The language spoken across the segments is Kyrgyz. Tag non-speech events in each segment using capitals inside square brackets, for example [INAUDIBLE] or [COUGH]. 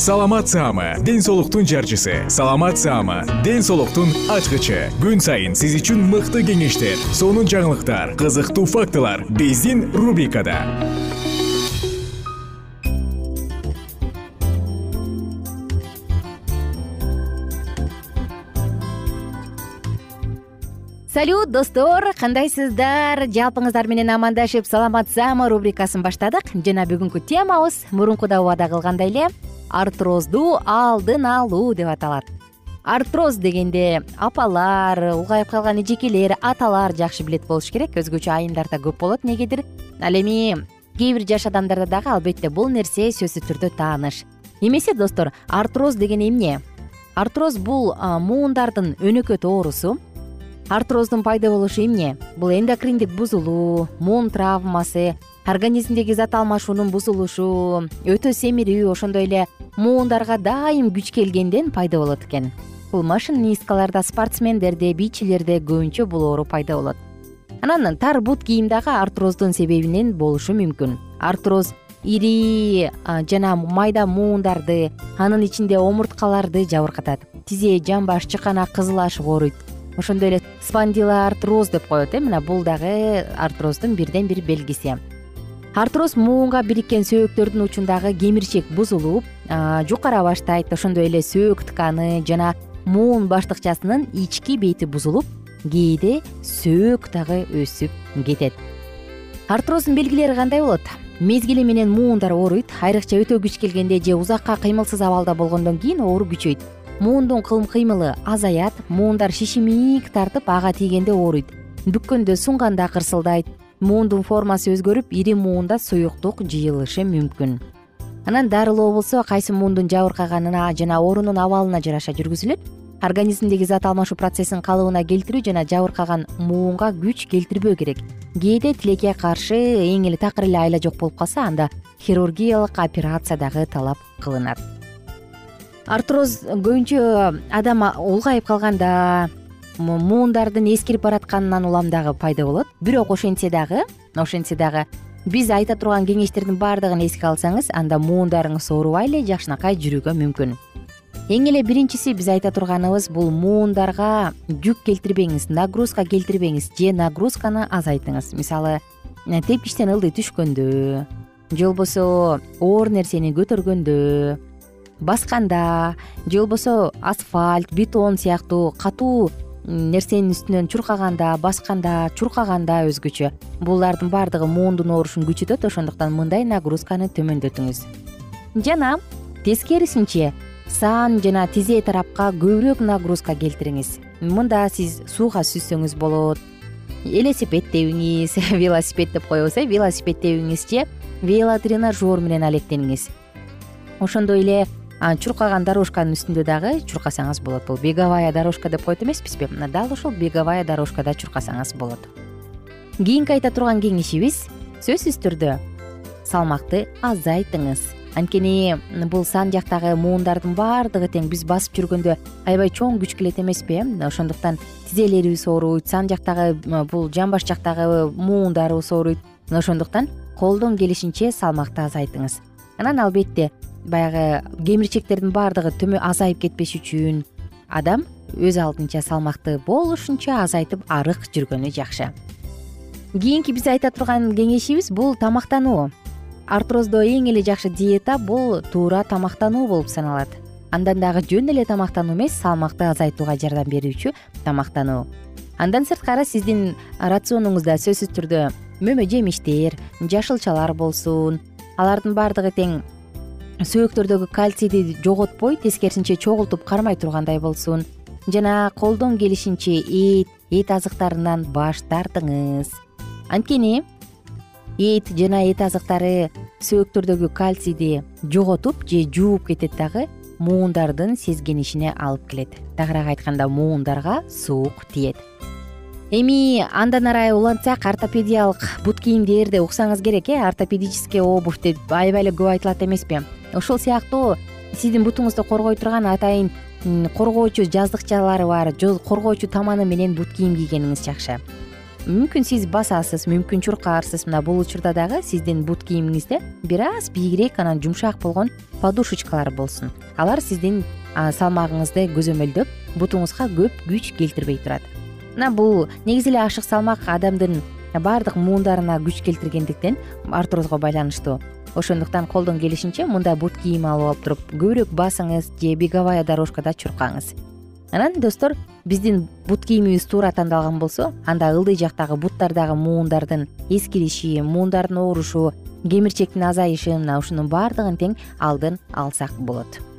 саламат саама ден соолуктун жарчысы. Саламат саама ден соолуктун ачкычы. Күн сайын сиз үчүн мыкты кеңештер сонун жаңылыктар кызыктуу фактылар биздин рубрикада. Салют достор кандайсыздар? Жалпыңыздар менен амандашып саламатсаамы рубрикасын баштадык. Жана бүгүнкү темабыз мурункуда убада кылгандай эле артрозду алдын алуу деп аталат. Артроз дегенде апалар улгайып калган эжекелер аталар жакшы билет болуш керек. Өзгөчө айымдарда көп болот эмнегедир ал эми кээ бир жаш адамдарда дагы албетте бул нерсе сөзсүз түрдө тааныш. Эмесе достор артроз деген эмне? Артроз бул муундардын өнөкөт оорусу. Артроздун пайда болушу эмне? Бул эндокриндик бузулуу муун травмасы организмдеги зат алмашуунун бузулушу өтө семирүү ошондой эле муундарга дайым күч келгенден пайда болот экен. Бул машинисткаларда спортсмендерде бийчилерде көбүнчө бул оору пайда болот. Анан тар бут кийим дагы артроздун себебинен болушу мүмкүн. Артроз ири жана майда муундарды анын ичинде омурткаларды жабыркатат. Тизе жамбаш чыканак кызыл ашык ооруйт ошондой эле спандилоартроз деп коет э мына бул дагы артроздун бирден бир белгиси артроз муунга бириккен сөөктөрдүн учундагы кемирчек бузулуп жукара баштайт. Ошондой эле сөөк тканы жана муун баштыкчасынын ички бети бузулуп кээде сөөк дагы өсүп кетет. Артроздун белгилери кандай болот? Мезгили менен муундар ооруйт. Айрыкча өтө күч келгенде же узакка кыймылсыз абалда болгондон кийин оору күчөйт. Муундун кылым кыймылы азаят муундар шишимик тартып ага тийгенде ооруйт. Бүккөндө сунганда кырсылдайт муундун формасы өзгөрүп ири муунда суюктук жыйылышы мүмкүн. Анан дарылоо болсо кайсы муундун жабыркаганына жана оорунун абалына жараша жүргүзүлөт организмдеги зат алмашуу процессин калыбына келтирүү жана жабыркаган муунга күч келтирбөө керек. Кээде тилекке каршы эң эле такыр эле айла жок болуп калса анда хирургиялык операция дагы талап кылынат. Артроз көбүнчө адам улгайып калганда муундардын эскирип баратканынан улам дагы пайда болот. Бирок ошентсе дагы ошентсе дагы биз айта турган кеңештердин баардыгын эске алсаңыз анда муундарыңыз оорубай эле жакшынакай жүрүүгө мүмкүн. Эң эле биринчиси биз айта турганыбыз бул муундарга жүк келтирбеңиз нагрузка келтирбеңиз же нагрузканы азайтыңыз. Мисалы тепкичтен ылдый түшкөндө же болбосо оор нерсени көтөргөндө басканда же болбосо асфальт бетон сыяктуу катуу нерсенин үстүнөн чуркаганда басканда чуркаганда өзгөчө. Булардын баардыгы муундун оорушун күчөтөт ошондуктан мындай нагрузканы төмөндөтүңүз. Жана тескерисинче сан жана тизе тарапка көбүрөөк нагрузка келтириңиз. Мында сиз сууга сүзсөңүз болот. Велосипед тебиңиз [LAUGHS] велосипед деп коебуз э велосипед тебиңиз же велотренажер менен алектениңиз. Ошондой эле чуркаган дорожканын үстүндө дагы чуркасаңыз болот. Бул беговая дорожка деп коет эмеспизби? Мына дал ушул беговая дорожкада чуркасаңыз болот. Кийинки айта турган кеңешибиз сөзсүз түрдө салмакты азайтыңыз. Анткени бул сан жактагы муундардын баардыгы тең. Биз басып жүргөндө аябай чоң күч келет эмеспи э ошондуктан тизелерибиз ооруйт сан жактагы бул жамбаш жактагы муундарыбыз ооруйт. Мына ошондуктан колдон келишинче салмакты азайтыңыз. Анан албетте баягы кемирчектердин баардыгы азайып кетпеш үчүн адам өз алдынча салмакты болушунча азайтып арык жүргөнү жакшы. Кийинки биз айта турган кеңешибиз бул тамактануу. Артроздо эң эле жакшы диета бул туура тамактануу болуп саналат. Андан дагы жөн эле тамактануу эмес салмакты азайтууга жардам берүүчү тамактануу. Андан сырткары сиздин рационуңузда сөзсүз түрдө мөмө жемиштер жашылчалар болсун. Алардын баардыгы тең сөөктөрдөгү кальцийди жоготпой тескерисинче чогултуп кармай тургандай болсун. Жана колдон келишинче эт эт азыктарынан баш тартыңыз. Анткени эт жана эт азыктары сөөктөрдөгү кальцийди жоготуп же жууп кетет дагы муундардын сезгенишине алып келет. Тагыраак айтканда муундарга суук тиет. Эми андан ары улантсак ортопедиялык бут кийимдерди уксаңыз керек э ортопедическая обувь деп аябай эле көп айтылат эмеспи ошол сыяктуу сиздин бутуңузду коргой турган атайын коргоочу жаздыкчалары бар коргоочу таманы менен бут кийим кийгениңиз жакшы. Мүмкүн сиз басасыз мүмкүн чуркаарсыз. Мына бул учурда дагы сиздин бут кийимиңизде бир аз бийигирээк анан жумшак болгон подушечкалар болсун. Алар сиздин салмагыңызды көзөмөлдөп бутуңузга көп күч келтирбей турат. Мына бул негизи эле ашык салмак адамдын баардык муундарына күч келтиргендиктен артрозго байланыштуу. Ошондуктан колдон келишинче мындай бут кийим алып алып туруп көбүрөөк басыңыз же беговая дорожкада чуркаңыз анан достор биздин бут кийимибиз туура тандалган болсо анда ылдый жактагы буттардагы муундардын эскириши муундардын оорушу кемирчектин азайышы мына ушунун баардыгын тең алдын алсак болот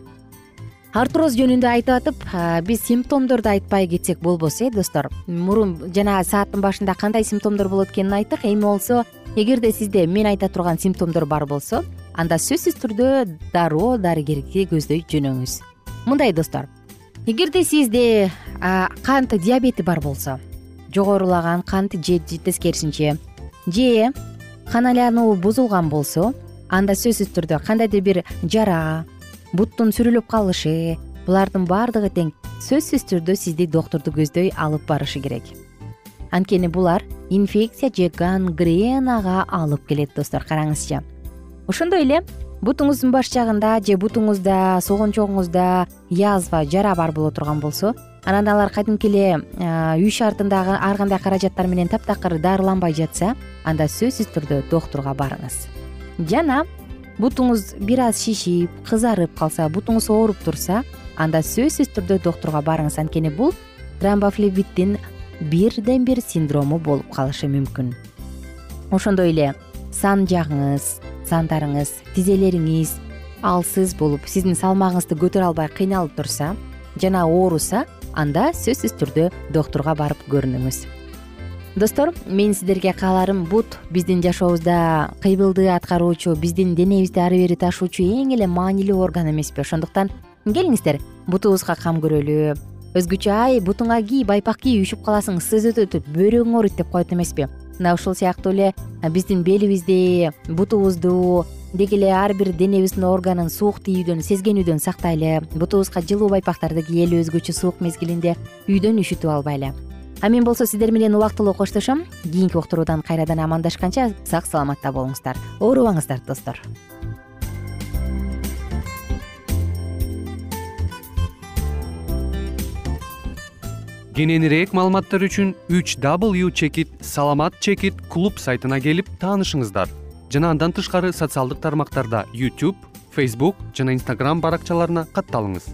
артроз жөнүндө айтып атып биз симптомдорду айтпай кетсек болбос э достор? Мурун жана сааттын башында кандай симптомдор болот экенин айттык. Эми болсо эгерде сизде мен айта турган симптомдор бар болсо анда сөзсүз түрдө дароо дарыгерди көздөй жөнөңүз. Мындай достор. Эгерде сизде кант диабети бар болсо жогорулаган кант же тескерисинче же кан айлануу бузулган болсо анда сөзсүз түрдө кандайдыр бир жара буттун сүрүлүп калышы булардын баардыгы тең сөзсүз түрдө сизди доктурду көздөй алып барышы керек. Анткени булар инфекция же гангренага алып келет достор караңызчы. Ошондой эле бутуңуздун баш жагында же бутуңузда согончогуңузда язва жара бар боло турган болсо анан алар кадимки эле үй шартындагы ар кандай каражаттар менен таптакыр дарыланбай жатса анда сөзсүз түрдө доктурга барыңыз. Жана бутуңуз бир аз шишип кызарып калса бутуңуз ооруп турса анда сөзсүз түрдө доктурга барыңыз анткени бул тромбофлебиттин бирден бир синдрому болуп калышы мүмкүн. Ошондой эле сан жагыңыз сандарыңыз тизелериңиз алсыз болуп сиздин салмагыңызды көтөрө албай кыйналып турса жана ооруса анда сөзсүз түрдө доктурга барып көрүнүңүз достор менин сиздерге кааларым бут. Биздин жашообузда кыйбылды аткаруучу биздин денебизди ары бери ташуучу эң эле маанилүү орган эмеспи ошондуктан келиңиздер бутубузга кам көрөлү өзгөчө ай бутуңа кий байпак кий үшүп каласың сызып өтөт бөйрөгүң ооруйт деп коет эмеспи мына ушул сыяктуу эле биздин белибизди бутубузду деги эле ар бир денебиздин органын суук тийүүдөн сезгенүүдөн сактайлы. Бутубузга жылуу байпактарды кийели өзгөчө суук мезгилинде үйдөн үшүтүп албайлы а мен болсо сиздер менен убактылуу коштошом. Кийинки уктуруудан кайрадан амандашканча сак саламатта болуңуздар. Оорубаңыздар достор. Кененирээк маалыматтар үчүн үч w чекит саламат чекит клуб сайтына келип таанышыңыздар. Жана андан тышкары социалдык тармактарда youtube facebook жана instagram баракчаларына катталыңыз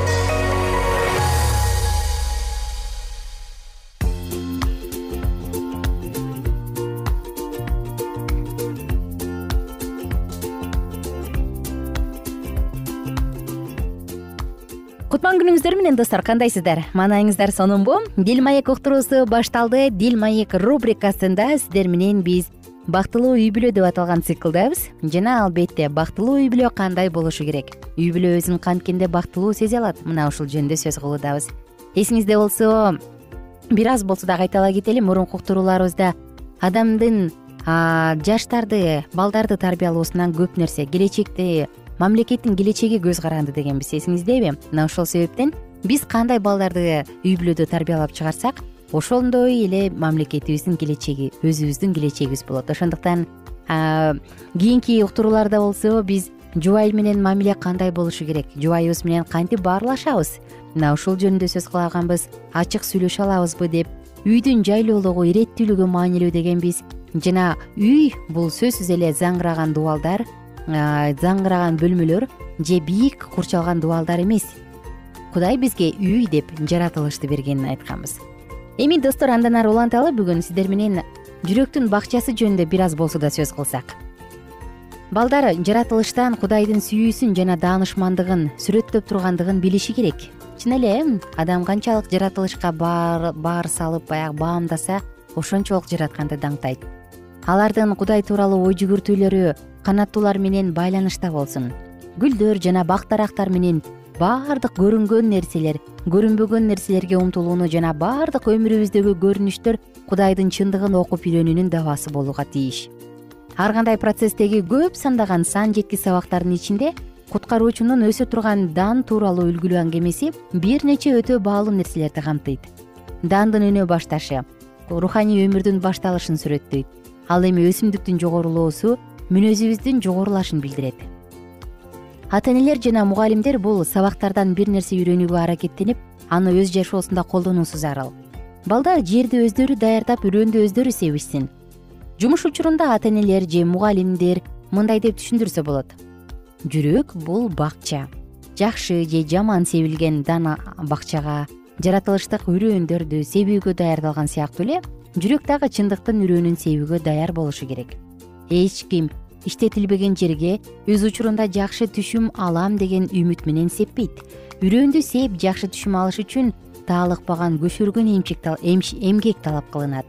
менен достор кандайсыздар? Маанайыңыздар сонунбу дил маек уктуруусу башталды. Дил маек рубрикасында сиздер менен биз бактылуу үй бүлө деп аталган циклдабыз. Жана албетте бактылуу үй бүлө кандай болушу керек? Үй бүлө өзүн канткенде бактылуу сезе алат. Мына ушул жөнүндө сөз кылуудабыз. Эсиңизде болсо бир аз болсо дагы айта ала кетели мурунку уктурууларыбызда адамдын жаштарды балдарды тарбиялоосунан көп нерсе келечекте мамлекеттин келечеги көз каранды дегенбиз. Эсиңиздеби? Мына ошол себептен биз кандай балдарды үй бүлөдө тарбиялап чыгарсак ошондой эле мамлекетибиздин келечеги өзүбүздүн келечегибиз болот. Ошондуктан кийинки уктурууларда болсо биз жубай менен мамиле кандай болушу керек? Жубайыбыз менен кантип баарлашабыз? Мына ушул жөнүндө сөз кылаганбыз ачык сүйлөшө алабызбы деп үйдүн жайлуулугу иреттүүлүгү маанилүү дегенбиз жана үй бул сөзсүз эле заңгыраган дубалдар заңгыраган бөлмөлөр же бийик курчалган дубалдар эмес кудай бизге үй деп жаратылышты бергенин айтканбыз. Эми достор андан ары уланталы бүгүн сиздер менен жүрөктүн бакчасы жөнүндө бир аз болсо да сөз кылсак. Балдар жаратылыштан кудайдын сүйүүсүн жана даанышмандыгын сүрөттөп тургандыгын билиши керек. Чын эле адам канчалык жаратылышка баар салып баягы баамдаса ошончолук жаратканды даңктайт. Алардын кудай тууралуу ой жүгүртүүлөрү канаттуулар менен байланышта болсун. Гүлдөр жана бак дарактар менен баардык көрүнгөн нерселер көрүнбөгөн нерселерге умтулууну жана баардык өмүрүбүздөгү көрүнүштөр кудайдын чындыгын окуп үйрөнүүнүн даабасы болууга тийиш. Ар кандай процесстеги көп сандаган сан жеткис сабактардын ичинде куткаруучунун өсө турган дан тууралуу үлгүлүү аңгемеси бир нече өтө баалуу нерселерди камтыйт. Дандын өнө башташы руханий өмүрдүн башталышын сүрөттөйт ал эми өсүмдүктүн жогорулоосу мүнөзүбүздүн жогорулашын билдирет ата энелер жана мугалимдер бул сабактардан бир нерсе үйрөнүүгө аракеттенип аны өз жашоосунда колдонуусу зарыл балдар жерди өздөрү даярдап үрөндү өздөрү себишсин. Жумуш учурунда ата энелер же мугалимдер мындай деп түшүндүрсө болот. Жүрөк бул бакча. Жакшы же жаман себилген дан бакчага жаратылыштык үрөөндөрдү себүүгө даярдалган сыяктуу эле жүрөк дагы чындыктын үрөөнүн себүүгө даяр болушу керек. Эч ким иштетилбеген жерге өз учурунда жакшы түшүм алам деген үмүт менен сеппейт. Үрөөндү сээп жакшы түшүм алыш үчүн таалыкпаган көшөргөн эмгек талап кылынат.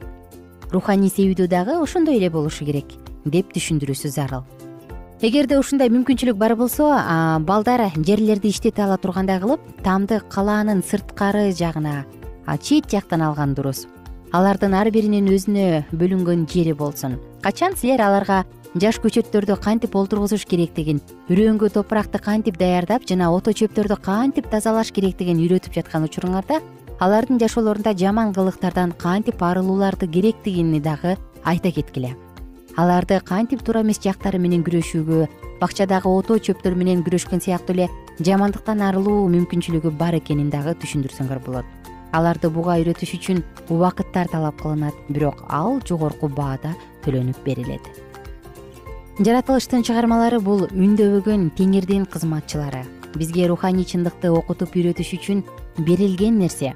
Руханий себүүдө дагы ошондой эле болушу керек деп түшүндүрүүсү зарыл. Эгерде ушундай мүмкүнчүлүк бар болсо балдар жерлерди иштете ала тургандай кылып тамды калаанын сырткары жагына чет жактан алган дурус алардын ар биринин өзүнө бөлүнгөн жери болсун. Качан силер аларга жаш көчөттөрдү кантип олтургузуш керектигин үрөөнгө топуракты кантип даярдап жана ото чөптөрдү кантип тазалаш керектигин үйрөтүп жаткан учуруңарда алардын жашоолорунда жаман кылыктардан кантип арылууларды керектигини дагы айта кеткиле. Аларды кантип туура эмес жактары менен күрөшүүгө бакчадагы ото чөптөр менен күрөшкөн сыяктуу эле жамандыктан арылуу мүмкүнчүлүгү бар экенин дагы түшүндүрсөңөр болот аларды буга үйрөтүш үчүн убакыттар талап кылынат бирок ал жогорку баада төлөнүп берилет. Жаратылыштын чыгармалары бул үндөбөгөн теңирдин кызматчылары. Бизге руханий чындыкты окутуп үйрөтүш үчүн берилген нерсе.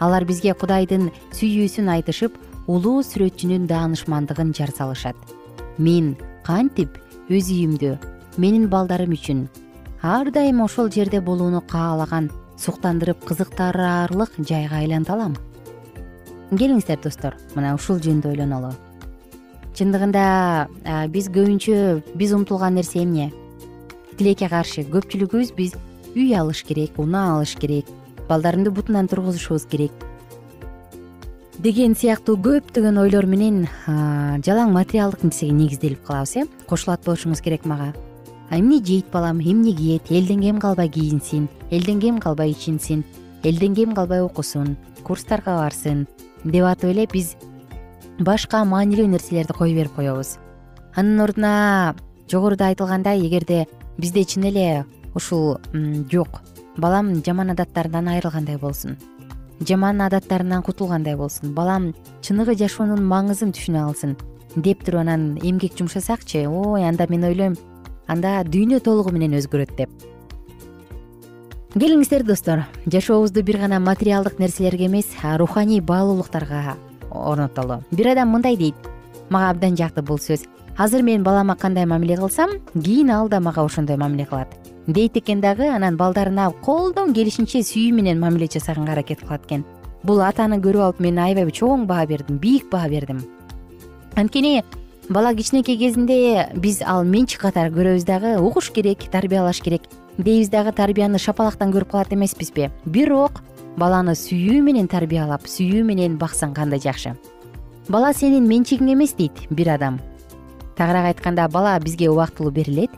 Алар бизге кудайдын сүйүүсүн айтышып улуу сүрөтчүнүн даанышмандыгын жар салышат мен кантип өз үйүмдү менин балдарым үчүн ар дайым ошол жерде болууну каалаган суктандырып кызыктыраарлык жайга айланта алам. Келиңиздер достор. Мына ушул жөнүндө ойлонолу чындыгында биз көбүнчө биз умтулган нерсе эмне? Тилекке каршы көпчүлүгүбүз биз үй алыш керек унаа алыш керек балдарымды бутунан тургузушубуз керек. Деген сыяктуу көптөгөн ойлор менен жалаң материалдык нерсеге негизделип калабыз э? Кошулат болушуңуз керек мага эмне жейт балам эмне кийет? Элден кем калбай кийинсин? Элден кем калбай ичинсин? Элден кем калбай окусун? Курстарга барсын? Деп атып эле биз башка маанилүү нерселерди кое берип коебуз. Анын ордуна жогоруда айтылгандай эгерде бизде чын эле ушул жок балам жаман адаттарынан айрылгандай болсун жаман адаттарынан кутулгандай болсун балам чыныгы жашоонун маңызын түшүнө алсын деп туруп анан эмгек жумшасакчы ой анда мен ойлойм анда дүйнө толугу менен өзгөрөт деп. Келиңиздер достор. Жашообузду бир гана материалдык нерселерге эмес руханий баалуулуктарга орнотолу. Бир адам мындай дейт. Мага абдан жакты бул сөз. Азыр мен балама кандай мамиле кылсам кийин ал да мага ошондой мамиле кылат. Дейт экен дагы анан балдарына колдон келишинче сүйүү менен мамиле жасаганга аракет кылат экен. Бул атаны көрүп алып мен аябай чоң баа бердим бийик баа бердим. Анткени бала кичинекей кезинде биз ал менчик катары көрөбүз дагы угуш керек тарбиялаш керек дейбиз дагы тарбияны шапалактан көрүп калат эмеспизби. Бирок баланы сүйүү менен тарбиялап сүйүү менен баксаң кандай жакшы? Бала сенин менчигиң эмес дейт бир адам. Тагыраак айтканда бала бизге убактылуу берилет.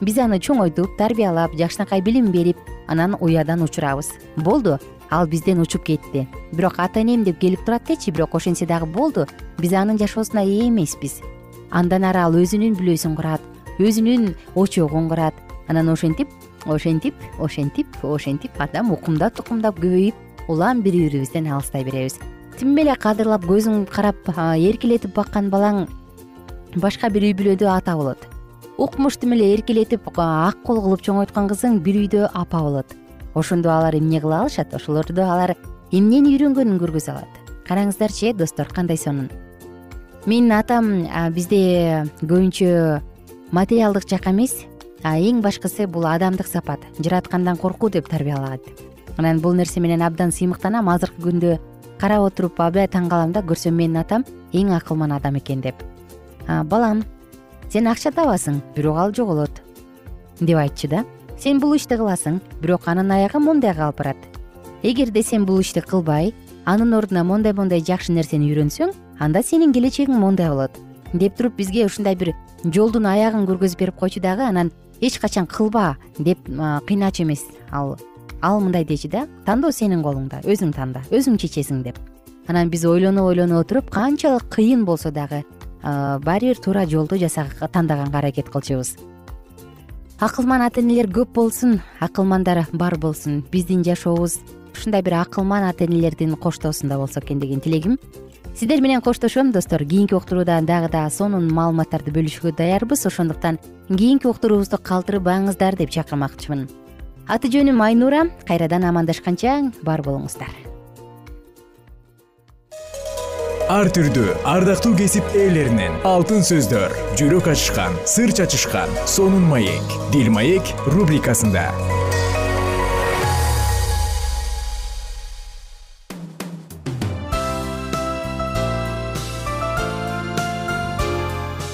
Биз аны чоңойтуп тарбиялап жакшынакай билим берип анан уядан учурабыз. Болду ал бизден учуп кетти. Бирок ата энем деп келип турат дечи бирок ошентсе дагы болду. Биз анын жашоосуна ээ эмеспиз андан ары ал өзүнүн бүлөсүн курат өзүнүн очогун курат. Анан ошентип ошентип ошентип ошентип адам укумдап укумдап көбөйүп улам бири бирибизден алыстай беребиз. Тим эле кадырлап көзүң карап эркелетип баккан балаң башка бир үй бүлөдө ата болот. Укмуш тим эле эркелетип ак кол кылып чоңойткон кызың бир үйдө апа болот. Ошондо алар эмне кыла алышат? Ошолордо алар эмнени үйрөнгөнүн көргөзө алат? Караңыздарчы э достор кандай сонун менин атам бизде көбүнчө материалдык жак эмес. Эң башкысы бул адамдык сапат. Жараткандан коркуу деп тарбиялагат анан бул нерсе менен абдан сыймыктанам. Азыркы күндө карап отуруп абдай таң калам да көрсөм менин атам эң акылман адам экен деп. Балам сен акча табасың бирок ал жоголот деп айтчу да. Сен бул ишти кыласың бирок анын аягы мондайга алып барат. Эгерде сен бул ишти кылбай анын ордуна мондай мондай жакшы нерсени үйрөнсөң анда сенин келечегиң мондай болот. Деп туруп бизге ушундай бир жолдун аягын көргөзүп берип койчу дагы анан эч качан кылба деп кыйначу эмес. Ал ал мындай дечү да тандоо сенин колуңда өзүң танда өзүң чечесиң деп. Анан биз ойлоно ойлоно отуруп канчалык кыйын болсо дагы баары бир туура жолду тандаганга аракет кылчубуз акылман ата энелер көп болсун акылмандар бар болсун биздин жашообуз. Ушундай бир акылман ата энелердин коштоосунда болсо экен деген тилегим сиздер менен коштошом достор. Кийинки уктурууда дагы да сонун маалыматтарды бөлүшүүгө даярбыз. Ошондуктан кийинки уктуруубузду калтырбаңыздар деп чакырмакчымын. Аты жөнүм айнура. Кайрадан амандашканча бар болуңуздар. Ар түрдүү ардактуу кесип ээлеринен алтын сөздөр жүрөк ачышкан сыр чачышкан сонун маек дил маек рубрикасында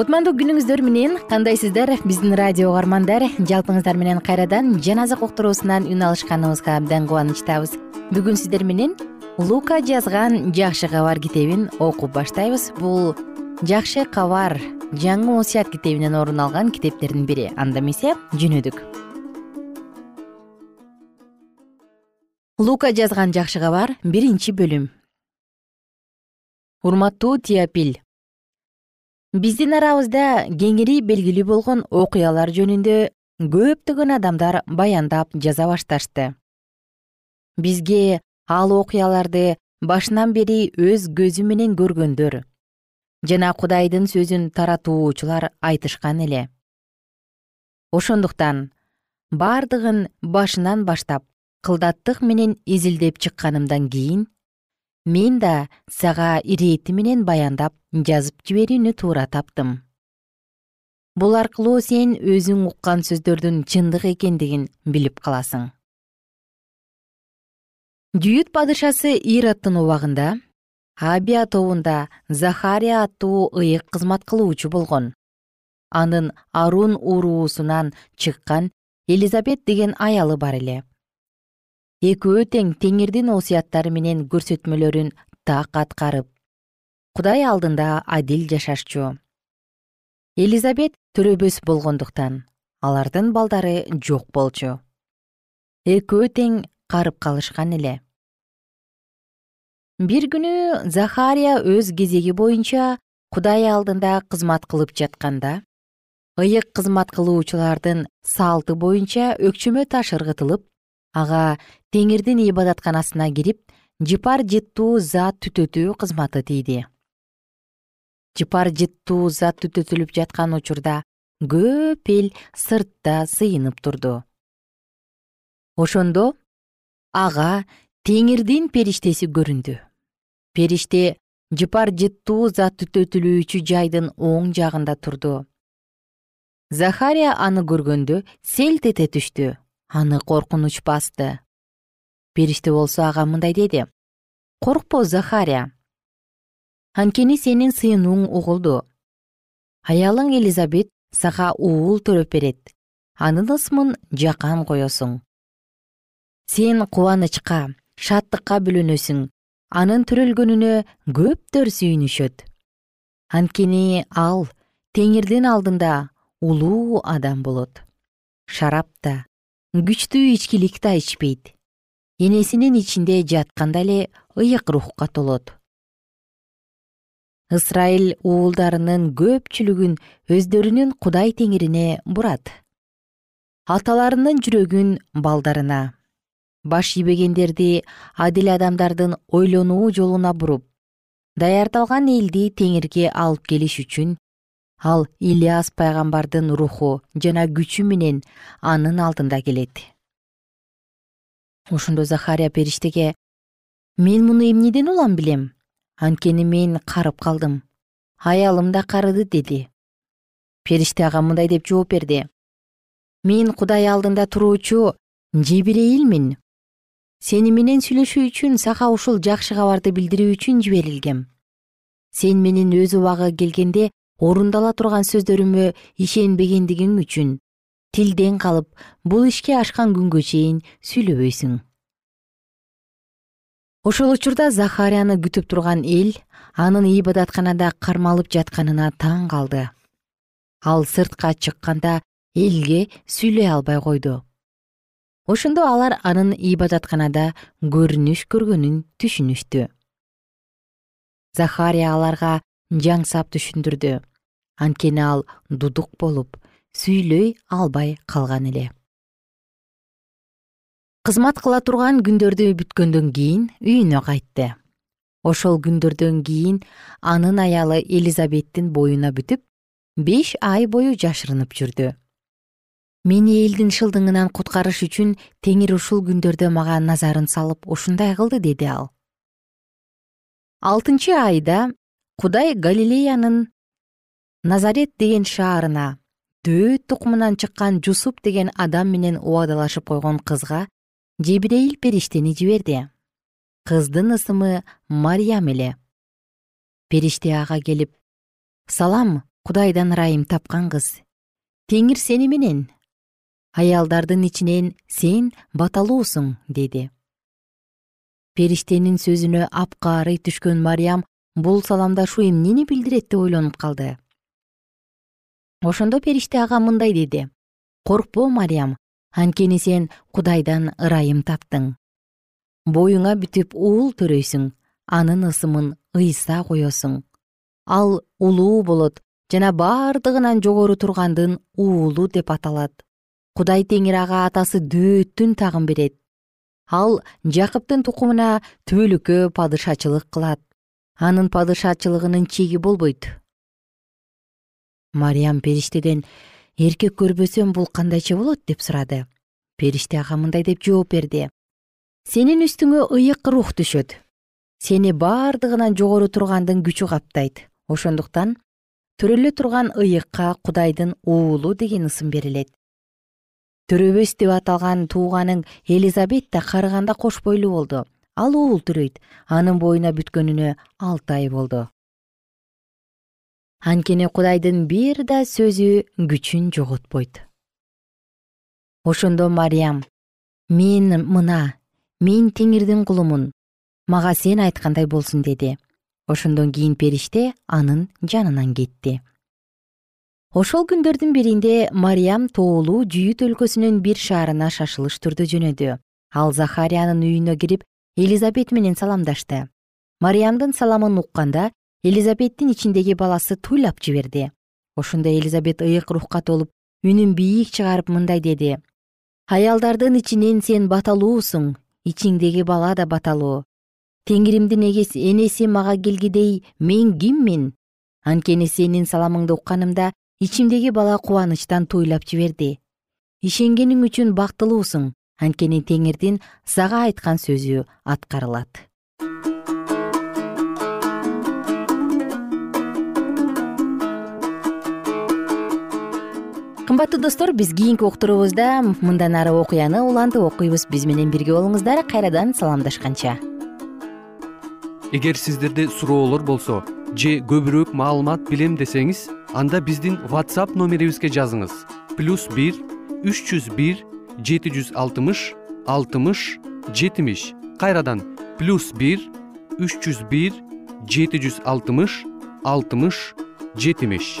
кутмандуу күнүңүздөр менен кандайсыздар? Биздин радио угармандар жалпыңыздар менен кайрадан жан азык уктуруусунан үн алышканыбызга абдан кубанычтабыз. Бүгүн сиздер менен лука жазган жакшы кабар китебин окуп баштайбыз. Бул жакшы кабар жаңы осуят китебинен орун алган китептердин бири. Анда эмесе жөнөдүк. Лука жазган жакшы кабар биринчи бөлүм. Урматтуу тиапил биздин арабызда кеңири белгилүү болгон окуялар жөнүндө көптөгөн адамдар баяндап жаза башташты. Бизге ал окуяларды башынан бери өз көзү менен көргөндөр жана кудайдын сөзүн таратуучулар айтышкан эле. Ошондуктан бардыгын башынан баштап кылдаттык менен изилдеп чыкканымдан кийин мен да сага ирети менен баяндап жазып жиберүүнү туура таптым. Бул аркылуу сен өзүң уккан сөздөрдүн чындык экендигин билип каласың. Жүйүт падышасы ироддун убагында абия тобунда захария аттуу ыйык кызмат кылуучу болгон. Анын арун уруусунан чыккан элизабет деген аялы бар эле экөө тең теңирдин осуяттары менен көрсөтмөлөрүн так аткарып кудай алдында адил жашашчу. Элизабет төрөбөс болгондуктан алардын балдары жок болчу. Экөө тең карып калышкан эле. Бир күнү захария өз кезеги боюнча кудай алдында кызмат кылып жатканда ыйык кызмат кылуучулардын салты боюнча өкчөмө таш ыргытылып ага теңирдин ибадатканасына кирип жыпар жыттуу зат түтөтүү кызматы тийди. Жыпар жыттуу зат түтөтүлүп жаткан учурда көп эл сыртта сыйынып турду. Ошондо ага теңирдин периштеси көрүндү. Периште жыпар жыттуу зат түтөтүлүүчү жайдын оң жагында турду. Захария аны көргөндө селт эте түштү аны коркунуч басты. Периште болсо ага мындай деди. Коркпо захария. Анткени сенин сыйынууң угулду. Аялың элизабет сага уул төрөп берет. Анын ысмын жакан коесуң. Сен кубанычка шаттыкка бөлөнөсүң анын төрөлгөнүнө көптөр сүйүнүшөт. Анткени ал теңирдин алдында улуу адам болот. Шарап да күчтүү ичкилик да ичпейт. Энесинин ичинде жатканда эле ыйык рухка толот. Ысрайыл уулдарынын көпчүлүгүн өздөрүнүн кудай теңирине бурат. Аталарынын жүрөгүн балдарына. Баш ийбегендерди адил адамдардын ойлонуу жолуна буруп даярдалган элди теңирге алып келиш үчүн ал ильяс пайгамбардын руху жана күчү менен анын алдында келет. Ошондо захария периштеге мен муну эмнеден улам билем? Анткени мен карып калдым. Аялым да карыды деди. Периште ага мындай деп жооп берди. Мен кудай алдында туруучу жебирейилмин сени менен сүйлөшүү үчүн сага ушул жакшы кабарды билдирүү үчүн жиберилгем. Сен менин өз убагы келгенде орундала турган сөздөрүмө ишенбегендигиң үчүн тилден калып бул ишке ашкан күнгө чейин сүйлөбөйсүң. Ошол учурда захарияны күтүп турган эл анын ибадатканада кармалып жатканына таң калды. Ал сыртка чыкканда элге сүйлөй албай койду. Ошондо алар анын ибадатканада көрүнүш көргөнүн түшүнүштү. Захария аларга жаңсап түшүндүрдү анткени ал дудук болуп сүйлөй албай калган эле. Кызмат кыла турган күндөрдү бүткөндөн кийин үйүнө кайтты. Ошол күндөрдөн кийин анын аялы элизабеттин боюна бүтүп беш ай бою жашырынып жүрдү. Мени элдин шылдыңынан куткарыш үчүн теңир ушул күндөрдө мага назарын салып ушундай кылды деди ал. Алтынчы айда кудай галилеянын назарет деген шаарына дөөт тукумунан чыккан жусуп деген адам менен убадалашып койгон кызга жебирейил периштени жиберди. Кыздын ысымы марьям эле. Периште ага келип салам кудайдан ырайым тапкан кыз. Теңир сени менен. Аялдардын ичинен сен баталуусуң деди. Периштенин сөзүнө апкаарый түшкөн марьям бул саламдашуу эмнени билдирет? деп ойлонуп калды ошондо периште ага мындай деди. Коркпо марьям анткени сен кудайдан ырайым таптың. Боюңа бүтүп уул төрөйсүң анын ысымын ыйса коесуң ал улуу болот жана бардыгынан жогору тургандын уулу деп аталат. Кудай теңир ага атасы дөөттүн тагын берет. Ал жакыптын тукумуна түбөлүккө падышачылык кылат. Анын падышачылыгынын чеги болбойт мариям периштеден эркек көрбөсөм бул кандайча болот? деп сурады. Периште ага мындай деп жооп берди. Сенин үстүңө ыйык рух түшөт. Сени бардыгынан жогору тургандын күчү каптайт. Ошондуктан төрөлө турган ыйыкка кудайдын уулу деген ысым берилет. Төрөбөс деп аталган тууганың элизабет да карыганда кош бойлуу болду. Ал уул төрөйт анын боюна бүткөнүнө алты ай болду анткени кудайдын бир да сөзү күчүн жоготпойт. Ошондо мариям мен мына мен теңирдин кулумун мага сен айткандай болсун деди. Ошондон кийин периште анын жанынан кетти. Ошол күндөрдүн биринде мариям тоолуу жүйүт өлкөсүнүн бир шаарына шашылыш түрдө жөнөдү. Ал захариянын үйүнө кирип элизабет менен саламдашты. Мариямдын саламын укканда элизабеттин ичиндеги баласы туйлап жиберди. Ошондо элизабет ыйык рухка толуп үнүн бийик чыгарып мындай деди. Аялдардын ичинен сен баталуусуң ичиңдеги бала да баталуу. Теңиримдин энеси мага келгидей мен киммин? Анткени сенин саламыңды укканымда ичимдеги бала кубанычтан туйлап жиберди. Ишенгениң үчүн бактылуусуң анткени теңирдин сага айткан сөзү аткарылат кымбаттуу достор биз кийинки уктуруубузда мындан ары окуяны улантып окуйбуз. Биз менен бирге болуңуздар. Кайрадан саламдашканча. Эгер сиздерде суроолор болсо же көбүрөөк маалымат билем десеңиз анда биздин whatsapp номерибизге жазыңыз. Плюс бир үч жүз бир жети жүз алтымыш алтымыш жетимиш. Кайрадан плюс бир үч жүз бир жети жүз алтымыш алтымыш жетимиш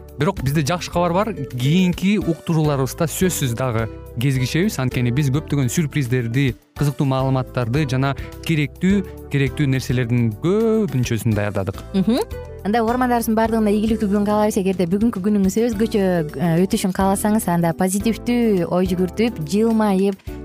бирок бизде жакшы кабар бар. Кийинки уктурууларыбызда сөзсүз дагы кезигишебиз. Анткени биз көптөгөн сюрприздерди кызыктуу маалыматтарды жана керектүү керектүү нерселердин көпүнчөсүн даярдадык. Анда угармандарыбыздын баардыгына ийгиликтүү күн каалайбыз. Эгерде бүгүнкү күнүңүз өзгөчө э, өтүшүн кааласаңыз анда позитивдүү ой жүгүртүп жылмайып